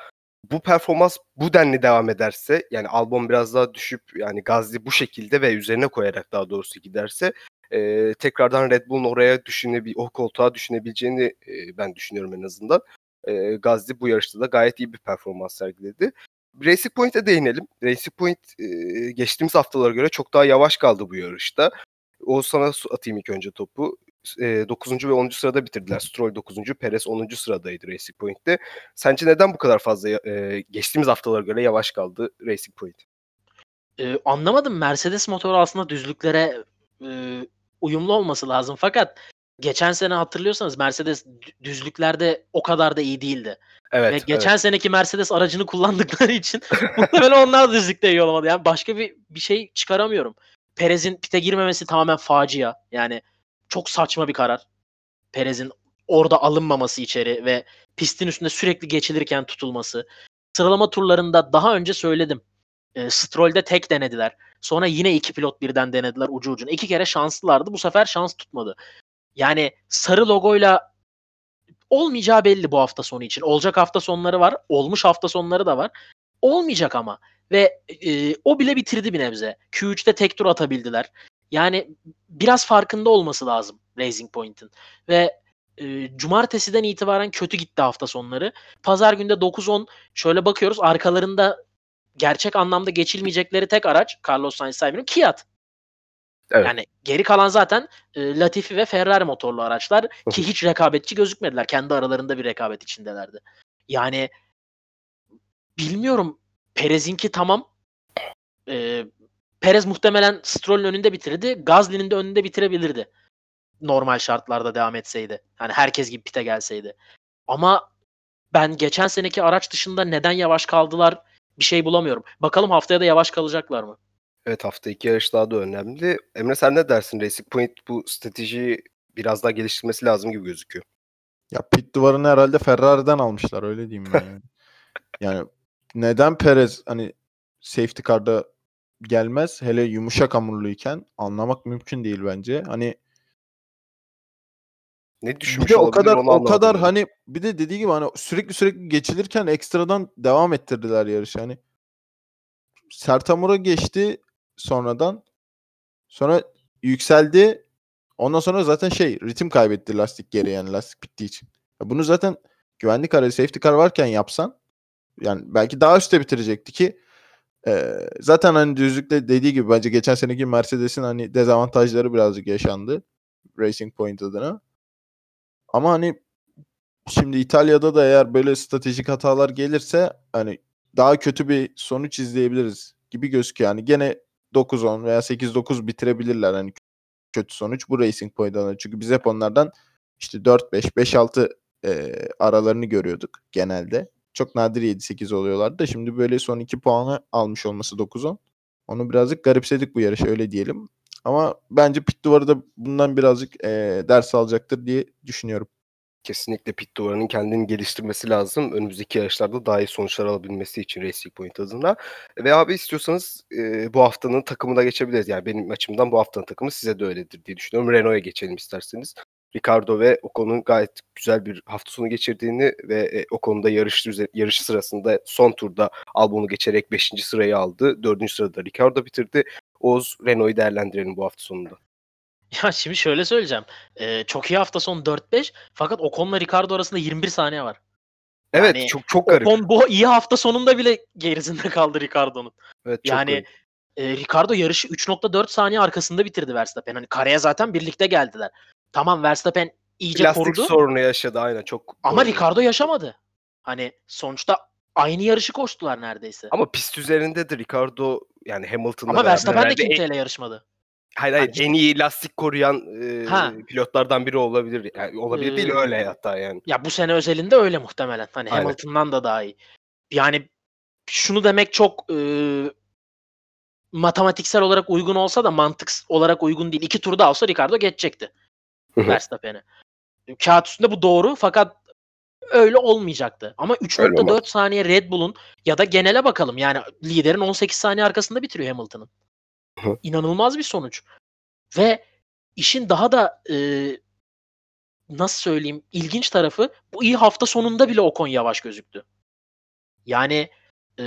bu performans bu denli devam ederse yani Albon biraz daha düşüp yani Gazli bu şekilde ve üzerine koyarak daha doğrusu giderse e, tekrardan Red Bull'un oraya düşünebil o koltuğa düşünebileceğini e, ben düşünüyorum en azından e, Gazli bu yarışta da gayet iyi bir performans sergiledi. Racing Point'e değinelim. Racing Point e, geçtiğimiz haftalara göre çok daha yavaş kaldı bu yarışta. O sana atayım ilk önce topu. E, 9. ve 10. sırada bitirdiler. Stroll 9. Perez 10. sıradaydı Racing Point'te. Sence neden bu kadar fazla e, geçtiğimiz haftalara göre yavaş kaldı Racing Point? E, anlamadım. Mercedes motoru aslında düzlüklere e, uyumlu olması lazım. Fakat geçen sene hatırlıyorsanız Mercedes düzlüklerde o kadar da iyi değildi. Evet. Ve geçen evet. seneki Mercedes aracını kullandıkları için muhtemelen onlar da düzlükte iyi olamadı. Yani başka bir bir şey çıkaramıyorum. Perez'in pite girmemesi tamamen facia. Yani çok saçma bir karar. Perez'in orada alınmaması içeri ve pistin üstünde sürekli geçilirken tutulması. Sıralama turlarında daha önce söyledim. E, Stroll'de tek denediler. Sonra yine iki pilot birden denediler ucu ucuna. İki kere şanslılardı. Bu sefer şans tutmadı. Yani sarı logoyla olmayacağı belli bu hafta sonu için. Olacak hafta sonları var. Olmuş hafta sonları da var. Olmayacak ama. Ve e, o bile bitirdi bir nebze. Q3'te tek tur atabildiler. Yani biraz farkında olması lazım Racing Point'in. Ve e, cumartesiden itibaren kötü gitti hafta sonları. Pazar günde 9-10 şöyle bakıyoruz arkalarında gerçek anlamda geçilmeyecekleri tek araç Carlos Sainz sahibinin Kiat. Evet. Yani geri kalan zaten e, Latifi ve Ferrari motorlu araçlar ki hiç rekabetçi gözükmediler. Kendi aralarında bir rekabet içindelerdi. Yani bilmiyorum Perez'inki tamam. E, Perez muhtemelen Stroll'ün önünde bitirdi. Gasly'nin de önünde bitirebilirdi. Normal şartlarda devam etseydi. Yani herkes gibi pite gelseydi. Ama ben geçen seneki araç dışında neden yavaş kaldılar bir şey bulamıyorum. Bakalım haftaya da yavaş kalacaklar mı? Evet hafta iki yarış daha da önemli. Emre sen ne dersin? Racing Point bu stratejiyi biraz daha geliştirmesi lazım gibi gözüküyor. Ya pit duvarını herhalde Ferrari'den almışlar öyle diyeyim ben. Yani, yani neden Perez hani safety car'da gelmez hele yumuşak hamurluyken anlamak mümkün değil bence. Hani Ne bir düşünmüş de o kadar o kadar ben. hani bir de dediği gibi hani sürekli sürekli geçilirken ekstradan devam ettirdiler yarışı hani. Sert hamura geçti sonradan. Sonra yükseldi. Ondan sonra zaten şey ritim kaybetti lastik geri yani lastik bittiği için. Bunu zaten güvenlik aracı safety car varken yapsan yani belki daha üstte bitirecekti ki e, zaten hani düzlükte dediği gibi bence geçen seneki Mercedes'in hani dezavantajları birazcık yaşandı. Racing Point adına. Ama hani şimdi İtalya'da da eğer böyle stratejik hatalar gelirse hani daha kötü bir sonuç izleyebiliriz gibi gözüküyor. Yani gene 9-10 veya 8-9 bitirebilirler hani kötü sonuç bu Racing Point adına. Çünkü biz hep onlardan işte 4-5, 5-6 e, aralarını görüyorduk genelde. Çok nadir 7-8 oluyorlardı da şimdi böyle son 2 puanı almış olması 9-10. Onu birazcık garipsedik bu yarış öyle diyelim. Ama bence pit duvarı da bundan birazcık e, ders alacaktır diye düşünüyorum. Kesinlikle pit duvarının kendini geliştirmesi lazım. Önümüzdeki yarışlarda daha iyi sonuçlar alabilmesi için Racing Point adına. Ve abi istiyorsanız e, bu haftanın takımına geçebiliriz. Yani benim açımdan bu haftanın takımı size de öyledir diye düşünüyorum. Renault'a geçelim isterseniz. Ricardo ve Ocon'un gayet güzel bir hafta sonu geçirdiğini ve e, Ocon'da yarış, üze- yarış sırasında son turda Albon'u geçerek 5. sırayı aldı. 4. sırada Ricardo bitirdi. Oğuz Renault'u değerlendirelim bu hafta sonunda. Ya şimdi şöyle söyleyeceğim. Ee, çok iyi hafta sonu 4-5 fakat Ocon'la Ricardo arasında 21 saniye var. Evet Yani çok çok garip. Ocon bu iyi hafta sonunda bile gerisinde kaldı Ricardo'nun. Evet, çok Yani garip. e, Ricardo yarışı 3.4 saniye arkasında bitirdi Verstappen. Hani kareye zaten birlikte geldiler. Tamam Verstappen iyice lastik korudu sorunu yaşadı aynen çok. ama doğru. Ricardo yaşamadı. Hani sonuçta aynı yarışı koştular neredeyse. Ama, Ama pist üzerindedir Ricardo yani Hamilton'la beraber Verstappen de en- kimseyle yarışmadı. Hayır hayır Yani- en iyi lastik koruyan e, Ha. pilotlardan biri olabilir. Yani olabilir değil Ee, öyle hatta yani. Ya bu sene özelinde öyle muhtemelen. Hani Aynen. Hamilton'dan da daha iyi. Yani şunu demek çok e, matematiksel olarak uygun olsa da mantık olarak uygun değil. İki tur daha olsa Ricardo geçecekti Verstappen'i. Kağıt üstünde bu doğru fakat öyle olmayacaktı. Ama Öyle 3.4 olmaz. saniye Red Bull'un ya da genele bakalım. Yani liderin 18 saniye arkasında bitiriyor Hamilton'ın. İnanılmaz bir sonuç. Ve işin daha da e, nasıl söyleyeyim ilginç tarafı bu iyi hafta sonunda bile Ocon yavaş gözüktü. Yani e,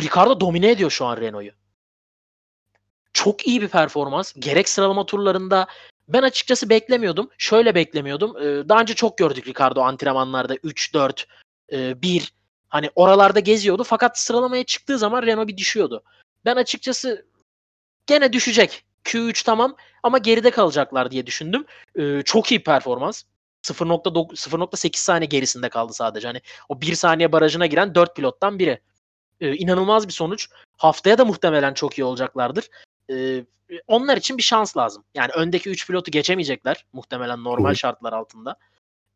Ricardo domine ediyor şu an Renault'u. Çok iyi bir performans. Gerek sıralama turlarında ben açıkçası beklemiyordum. Şöyle beklemiyordum. E, daha önce çok gördük Ricardo antrenmanlarda 3 4 e, 1 hani oralarda geziyordu fakat sıralamaya çıktığı zaman Renault bir düşüyordu. Ben açıkçası gene düşecek. Q3 tamam ama geride kalacaklar diye düşündüm. Ee, çok iyi performans. 0.9 0.8 saniye gerisinde kaldı sadece. Hani o 1 saniye barajına giren 4 pilottan biri. Ee, inanılmaz bir sonuç. Haftaya da muhtemelen çok iyi olacaklardır. Ee, onlar için bir şans lazım. Yani öndeki 3 pilotu geçemeyecekler muhtemelen normal şartlar altında.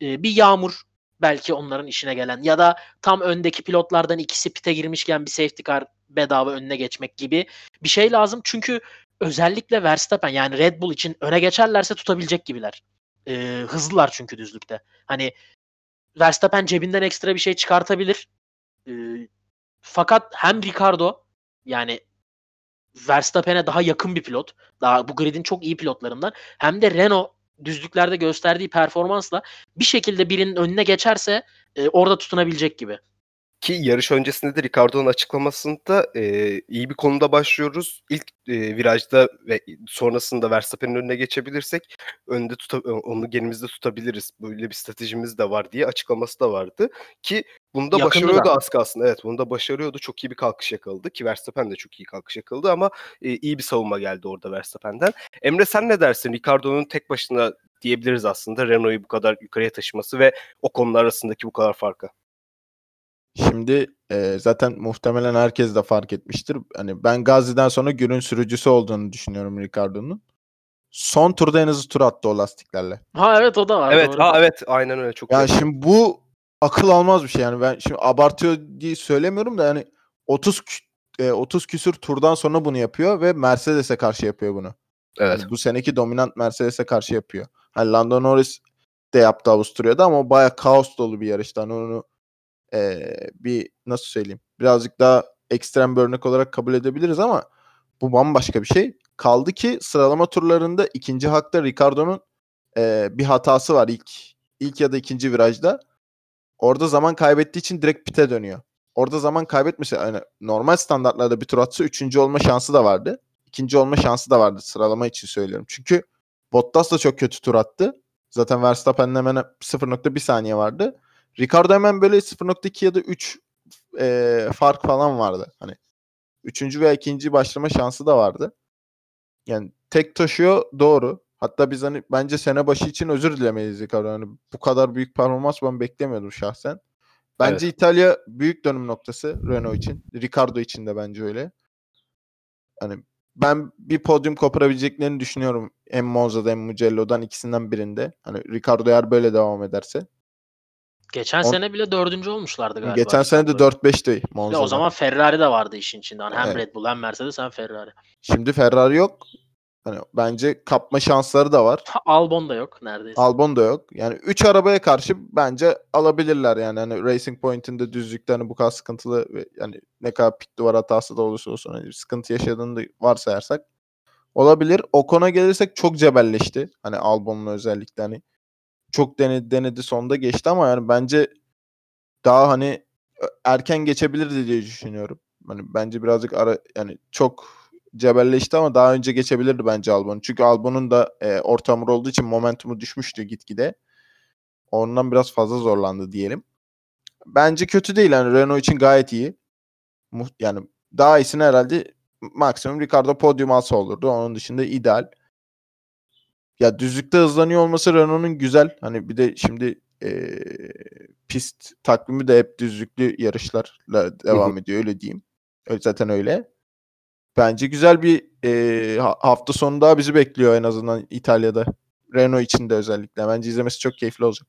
Ee, bir yağmur belki onların işine gelen ya da tam öndeki pilotlardan ikisi pite girmişken bir safety car bedava önüne geçmek gibi bir şey lazım. Çünkü özellikle Verstappen yani Red Bull için öne geçerlerse tutabilecek gibiler. Ee, hızlılar çünkü düzlükte. Hani Verstappen cebinden ekstra bir şey çıkartabilir. Ee, fakat hem Ricardo yani Verstappen'e daha yakın bir pilot. Daha bu gridin çok iyi pilotlarından. Hem de Renault düzlüklerde gösterdiği performansla bir şekilde birinin önüne geçerse e, orada tutunabilecek gibi. Ki yarış öncesinde de Ricardo'nun açıklamasında e, iyi bir konuda başlıyoruz. İlk e, virajda ve sonrasında Verstappen'in önüne geçebilirsek önde tuta, onu genimizde tutabiliriz. Böyle bir stratejimiz de var diye açıklaması da vardı. Ki bunda Yakında başarıyordu da. az kalsın. Evet bunda başarıyordu. Çok iyi bir kalkış yakaladı ki Verstappen de çok iyi kalkış yakaladı ama e, iyi bir savunma geldi orada Verstappen'den. Emre sen ne dersin? Ricardo'nun tek başına diyebiliriz aslında Renault'u bu kadar yukarıya taşıması ve o konular arasındaki bu kadar farka. Şimdi e, zaten muhtemelen herkes de fark etmiştir. Hani ben Gazi'den sonra günün sürücüsü olduğunu düşünüyorum Ricardo'nun. Son turda en hızlı tur attı o lastiklerle. Ha evet o da var. Evet, doğru. ha evet aynen öyle çok Yani şimdi bu akıl almaz bir şey yani ben şimdi abartıyor diye söylemiyorum da yani 30 kü- e, 30 küsür turdan sonra bunu yapıyor ve Mercedes'e karşı yapıyor bunu. Evet. Yani bu seneki dominant Mercedes'e karşı yapıyor. Hani Lando Norris de yaptı Avusturya'da ama baya kaos dolu bir yarıştı. Hani onu eee, bir nasıl söyleyeyim birazcık daha ekstrem bir örnek olarak kabul edebiliriz ama bu bambaşka bir şey. Kaldı ki sıralama turlarında ikinci hakta Ricardo'nun eee, bir hatası var ilk ilk ya da ikinci virajda. Orada zaman kaybettiği için direkt pite dönüyor. Orada zaman kaybetmese yani normal standartlarda bir tur atsa üçüncü olma şansı da vardı. İkinci olma şansı da vardı sıralama için söylüyorum. Çünkü Bottas da çok kötü tur attı. Zaten Verstappen'in hemen 0.1 saniye vardı. Ricardo hemen böyle 0.2 ya da 3 e, fark falan vardı. Hani üçüncü veya ikinci başlama şansı da vardı. Yani tek taşıyor doğru. Hatta biz hani bence sene başı için özür dilemeliyiz Ricardo. Hani bu kadar büyük performans ben beklemiyordum şahsen. Bence İtalya büyük dönüm noktası Renault için. Ricardo için de bence öyle. Hani ben bir podyum koparabileceklerini düşünüyorum. Hem Monza'da hem Mugello'dan ikisinden birinde. Hani Ricardo eğer böyle devam ederse. Geçen On- sene bile dördüncü olmuşlardı galiba. Geçen sene de Ricardo. 4-5'ti Bir de Monza'da. o zaman Ferrari de vardı işin içinde. Hani hem Evet. Red Bull hem Mercedes hem Ferrari. Şimdi Ferrari yok. Hani bence kapma şansları da var. Albon da yok neredeyse. Albon da yok. Yani 3 arabaya karşı bence alabilirler yani. Hani Racing Point'in de düzlükte hani bu kadar sıkıntılı ve yani ne kadar pit duvar hatası da olursa olsun hani bir sıkıntı yaşadığını da varsayarsak olabilir. Ocon'a gelirsek çok cebelleşti. Hani Albon'un özellikle hani çok denedi denedi sonda geçti ama yani bence daha hani erken geçebilirdi diye düşünüyorum. Hani bence birazcık ara yani çok cebelleşti ama daha önce geçebilirdi bence Albon. Çünkü Albon'un da e, orta hamur olduğu için momentumu düşmüştü gitgide. Ondan biraz fazla zorlandı diyelim. Bence kötü değil. Yani Renault için gayet iyi. Yani daha iyisini herhalde maksimum Ricardo podyum alsa olurdu. Onun dışında ideal. Ya düzlükte hızlanıyor olması Renault'un güzel. Hani bir de şimdi eee, pist takvimi de hep düzlüklü yarışlarla devam ediyor öyle diyeyim. Öyle zaten öyle. Bence güzel bir ha- hafta sonu daha bizi bekliyor en azından İtalya'da. Renault için de özellikle. Bence izlemesi çok keyifli olacak.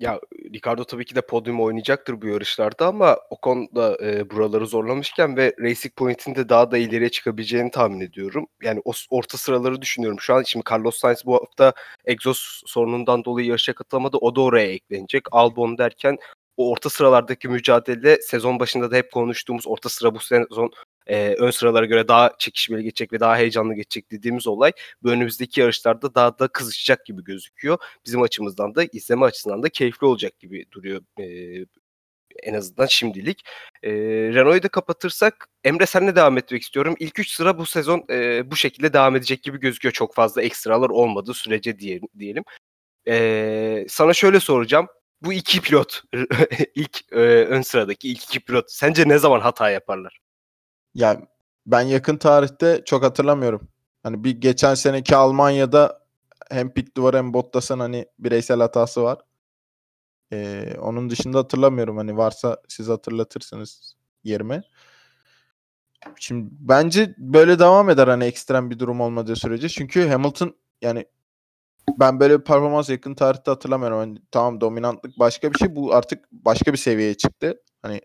Ya Ricardo tabii ki de podyum oynayacaktır bu yarışlarda ama Ocon da e, buraları zorlamışken ve Racing Point'in de daha da ileriye çıkabileceğini tahmin ediyorum. Yani o orta sıraları düşünüyorum. Şu an şimdi Carlos Sainz bu hafta egzoz sorunundan dolayı yarışa katılamadı. O da oraya eklenecek. Albon derken o orta sıralardaki mücadele sezon başında da hep konuştuğumuz orta sıra bu sezon e, ön sıralara göre daha çekişmeli geçecek ve daha heyecanlı geçecek dediğimiz olay bu önümüzdeki yarışlarda daha da kızışacak gibi gözüküyor bizim açımızdan da izleme açısından da keyifli olacak gibi duruyor e, en azından şimdilik. E, Renault'u da kapatırsak Emre senle devam etmek istiyorum. İlk 3 sıra bu sezon e, bu şekilde devam edecek gibi gözüküyor. Çok fazla ekstralar olmadığı sürece diye, diyelim. E, sana şöyle soracağım. Bu iki pilot, ilk e, ön sıradaki ilk iki pilot sence ne zaman hata yaparlar? Yani ben yakın tarihte çok hatırlamıyorum. Hani bir geçen seneki Almanya'da hem pit duvarı hem Bottas'ın hani bireysel hatası var. Ee, onun dışında hatırlamıyorum. Hani varsa siz hatırlatırsınız yerime. Şimdi bence böyle devam eder hani ekstrem bir durum olmadığı sürece. Çünkü Hamilton yani ben böyle bir performans yakın tarihte hatırlamıyorum. Hani tamam dominantlık başka bir şey. Bu artık başka bir seviyeye çıktı. Hani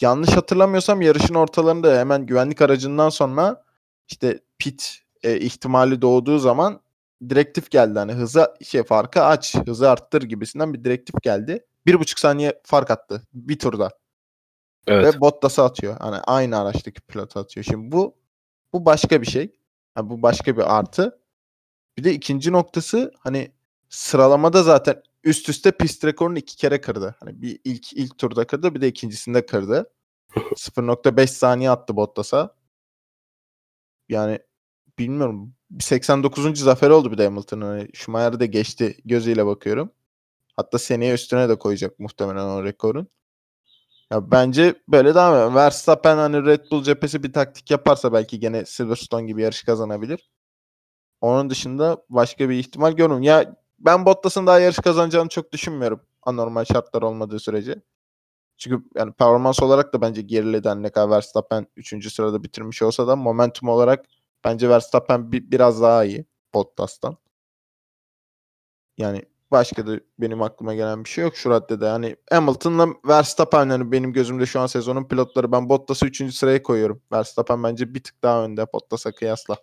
yanlış hatırlamıyorsam yarışın ortalarında hemen güvenlik aracından sonra işte pit e, ihtimali doğduğu zaman direktif geldi. Hani hıza şey farkı aç, hızı arttır gibisinden bir direktif geldi. Bir buçuk saniye fark attı bir turda. Ve Bottas'ı atıyor. Hani aynı araçtaki pilot atıyor. Şimdi bu bu başka bir şey. Yani bu başka bir artı. Bir de ikinci noktası hani sıralamada zaten üst üste pist rekorunu iki kere kırdı. Hani bir ilk ilk turda kırdı bir de ikincisinde kırdı. 0.5 saniye attı Bottas'a. Yani bilmiyorum 89. zafer oldu bir de Hamilton'ın. Hani Schumacher'ı da geçti gözüyle bakıyorum. Hatta seneye üstüne de koyacak muhtemelen o rekorun. Ya bence böyle devam ediyor. Verstappen hani Red Bull cephesi bir taktik yaparsa belki gene Silverstone gibi yarış kazanabilir. Onun dışında başka bir ihtimal görmüyorum. Ya ben Bottas'ın daha yarış kazanacağını çok düşünmüyorum. Anormal şartlar olmadığı sürece. Çünkü yani performans olarak da bence geriledi. Hani ne kadar Verstappen 3. sırada bitirmiş olsa da momentum olarak bence Verstappen bi- biraz daha iyi Bottas'tan. Yani başka da benim aklıma gelen bir şey yok şu raddede. Yani Hamilton'la Verstappen yani benim gözümde şu an sezonun pilotları. Ben Bottas'ı 3. sıraya koyuyorum. Verstappen bence bir tık daha önde Bottas'a kıyasla.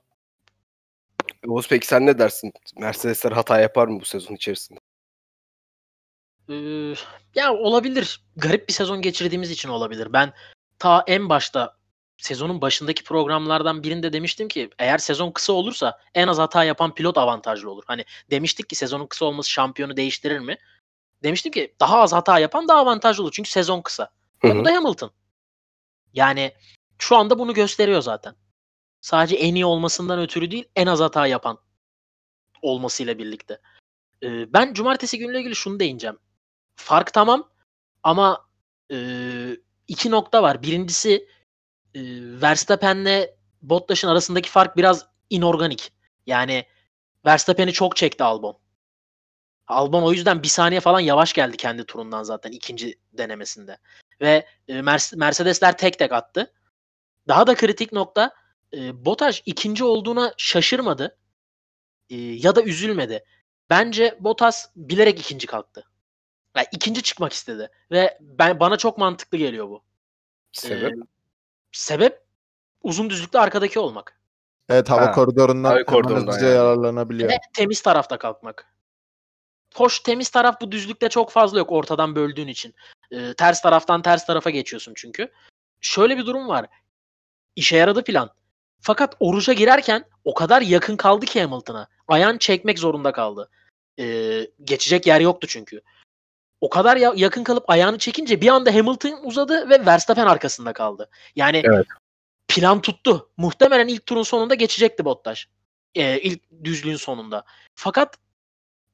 Oğuz peki sen ne dersin? Mercedesler hata yapar mı bu sezon içerisinde? Ee, ya olabilir. Garip bir sezon geçirdiğimiz için olabilir. Ben ta en başta sezonun başındaki programlardan birinde demiştim ki eğer sezon kısa olursa en az hata yapan pilot avantajlı olur. Hani demiştik ki sezonun kısa olması şampiyonu değiştirir mi? Demiştim ki daha az hata yapan daha avantajlı olur çünkü sezon kısa. Hı hı. bu da Hamilton. Yani şu anda bunu gösteriyor zaten. Sadece en iyi olmasından ötürü değil en az hata yapan olmasıyla birlikte. Ee, ben cumartesi günüyle ilgili şunu değineceğim. Fark tamam ama e, iki nokta var. Birincisi e, Verstappen'le Bottas'ın arasındaki fark biraz inorganik. Yani Verstappen'i çok çekti Albon. Albon o yüzden bir saniye falan yavaş geldi kendi turundan zaten ikinci denemesinde. Ve e, Mer- Mercedesler tek tek attı. Daha da kritik nokta e, Bottas ikinci olduğuna şaşırmadı. E, ya da üzülmedi. Bence Bottas bilerek ikinci kalktı. Yani ikinci çıkmak istedi ve ben bana çok mantıklı geliyor bu. Sebep? Ee, sebep uzun düzlükte arkadaki olmak Evet hava Ha, koridorundan hava koridorundan hızlıca yani. yararlanabiliyor. ve temiz tarafta kalkmak. Hoş temiz taraf bu düzlükte çok fazla yok ortadan böldüğün için. Ee, ters taraftan ters tarafa geçiyorsun çünkü. Şöyle bir durum var. İşe yaradı plan. Fakat oruca girerken o kadar yakın kaldı ki Hamilton'a. Ayağını çekmek zorunda kaldı. Ee, geçecek yer yoktu çünkü. O kadar ya- yakın kalıp ayağını çekince bir anda Hamilton uzadı ve Verstappen arkasında kaldı. Yani Evet. plan tuttu. Muhtemelen ilk turun sonunda geçecekti Bottas. Ee, ilk düzlüğün sonunda. Fakat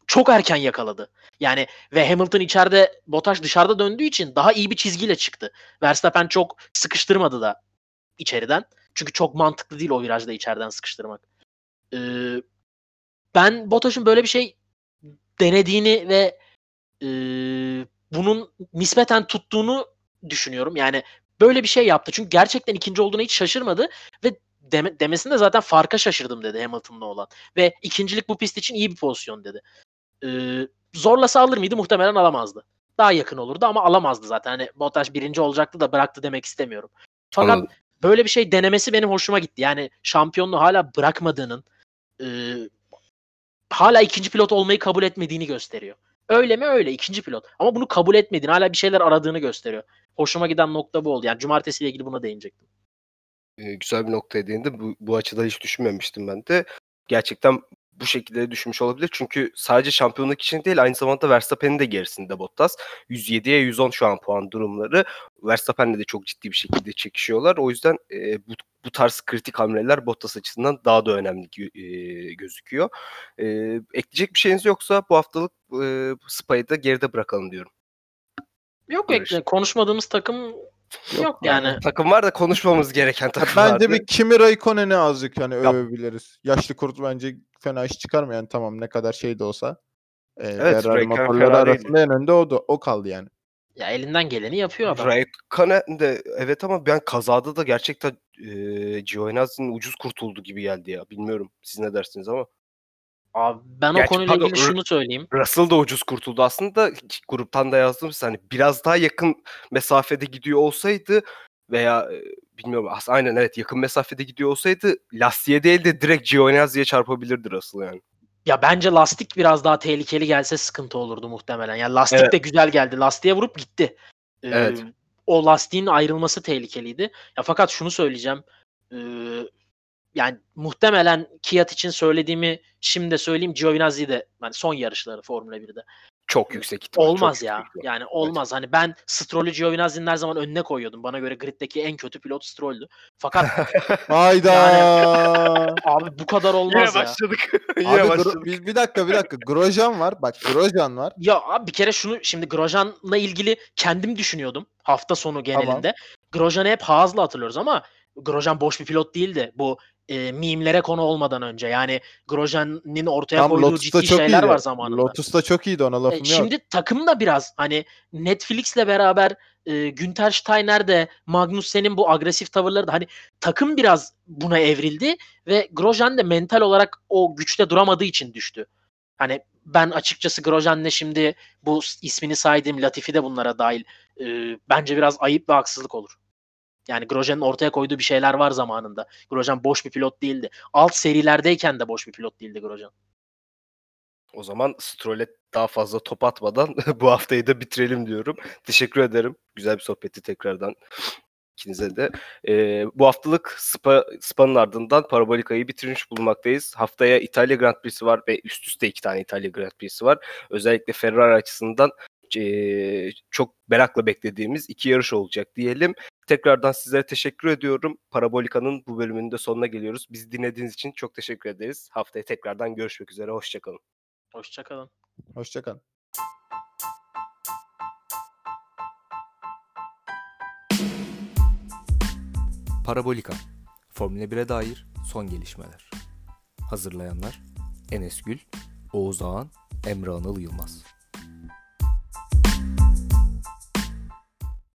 çok erken yakaladı. Yani ve Hamilton içeride Bottas dışarıda döndüğü için daha iyi bir çizgiyle çıktı. Verstappen çok sıkıştırmadı da içeriden. Çünkü çok mantıklı değil o virajda içeriden sıkıştırmak. Ee, ben Bottas'ın böyle bir şey denediğini ve e, bunun nispeten tuttuğunu düşünüyorum. Yani böyle bir şey yaptı. Çünkü gerçekten ikinci olduğuna hiç şaşırmadı ve deme, demesinde zaten farka şaşırdım dedi Hamilton'la olan. Ve ikincilik bu pist için iyi bir pozisyon dedi. Ee, zorlasa alır mıydı? Muhtemelen alamazdı. Daha yakın olurdu ama alamazdı zaten. Hani Bottas birinci olacaktı da bıraktı demek istemiyorum. Fakat Anladım. Böyle bir şey denemesi benim hoşuma gitti. Yani şampiyonluğu hala bırakmadığının e, hala ikinci pilot olmayı kabul etmediğini gösteriyor. Öyle mi öyle ikinci pilot. Ama bunu kabul etmediğini hala bir şeyler aradığını gösteriyor. Hoşuma giden nokta bu oldu. Yani cumartesiyle ilgili buna değinecektim. Ee, güzel bir noktaya değindi. Bu, bu açıda hiç düşünmemiştim ben de. Gerçekten bu şekilde düşünmüş olabilir. Çünkü sadece şampiyonluk için değil aynı zamanda Verstappen'in de gerisinde Bottas. 107'ye 110 şu an puan durumları. Verstappen'le de çok ciddi bir şekilde çekişiyorlar. O yüzden e, bu, bu tarz kritik hamleler Bottas açısından daha da önemli e, gözüküyor. E, ekleyecek bir şeyiniz yoksa bu haftalık e, Spa'yı da geride bırakalım diyorum. Yok ekle. Konuşmadığımız takım yok, yani. Takım var da konuşmamamız gereken takım Bence vardı. bir Kimi Raikkonen'i azıcık yani Yap. övebiliriz. Yaşlı kurt bence fena iş çıkarmıyor yani tamam ne kadar şey de olsa. Ee, Evet, Ferrari motorları arasında en önde o, da, o kaldı yani. Ya elinden geleni yapıyor adam. Raikkonen de evet ama ben kazada da gerçekten e, Giovinazzi'nin ucuz kurtuldu gibi geldi ya. Bilmiyorum siz ne dersiniz ama. Abi ben o Gerçi konuyla pardon, ilgili şunu söyleyeyim. Russell da ucuz kurtuldu aslında. Gruptan da yazdım size hani biraz daha yakın mesafede gidiyor olsaydı veya e, bilmiyorum aynen evet yakın mesafede gidiyor olsaydı lastiğe değil de direkt Giovinazzi'ye çarpabilirdi Russell yani. Ya bence lastik biraz daha tehlikeli gelse sıkıntı olurdu muhtemelen. Yani lastik Evet. de güzel geldi. Lastiğe vurup gitti. Ee, Evet. O lastiğin ayrılması tehlikeliydi. Ya fakat şunu söyleyeceğim. Ee, yani muhtemelen Kiat için söylediğimi şimdi de söyleyeyim. Giovinazzi de yani son yarışları Formula 1'de. Çok yüksek ihtimal. Olmaz çok ya. yüksek. Yani olmaz. Hani ben Stroll'ü Giovinazzi'nin her zaman önüne koyuyordum. Bana göre griddeki en kötü pilot Stroll'dü. Fakat Hayda. abi bu kadar Yine olmaz ya. başladık. Yine Abi başladık. bir, bir dakika bir dakika. Grosjean var. Bak Grosjean var. Ya abi bir kere şunu şimdi Grosjean'la ilgili kendim düşünüyordum hafta sonu genelinde. Grosjean'ı hep Haas'la hatırlıyoruz ama Grosjean boş bir pilot değildi. Bu e, mimlere konu olmadan önce. Yani Grosjean'ın ortaya Tam koyduğu Lotus'ta ciddi çok şeyler iyiydi. var zamanında. Lotus'ta çok iyiydi ona E, lafım yok. şimdi takım da biraz hani Netflix'le beraber e, Günter Steiner de Magnussen'in bu agresif tavırları da hani takım biraz buna evrildi ve Grosjean de mental olarak o güçte duramadığı için düştü. Hani ben açıkçası Grosjean'le şimdi bu ismini saydığım Latifi de bunlara dahil e, bence biraz ayıp ve haksızlık olur. Yani Grosjean'ın ortaya koyduğu bir şeyler var zamanında. Grosjean boş bir pilot değildi. Alt serilerdeyken de boş bir pilot değildi Grosjean. O zaman Stroll'e daha fazla top atmadan bu haftayı da bitirelim diyorum. Teşekkür ederim. Güzel bir sohbetti tekrardan ikinize de. Ee, bu haftalık Spa, Spa'nın ardından Parabolika'yı bitirmiş bulunmaktayız. Haftaya İtalya Grand Prix'si var ve üst üste iki tane İtalya Grand Prix'si var. Özellikle Ferrari açısından ee, çok merakla beklediğimiz iki yarış olacak diyelim. Tekrardan sizlere teşekkür ediyorum. Parabolika'nın bu bölümünün de sonuna geliyoruz. Bizi dinlediğiniz için çok teşekkür ederiz. Haftaya tekrardan görüşmek üzere. Hoşçakalın. Hoşçakalın. Hoşçakal. Parabolika. Formula 1'e dair son gelişmeler. Hazırlayanlar Enes Gül, Oğuz Ağan, Emre Anıl Yılmaz.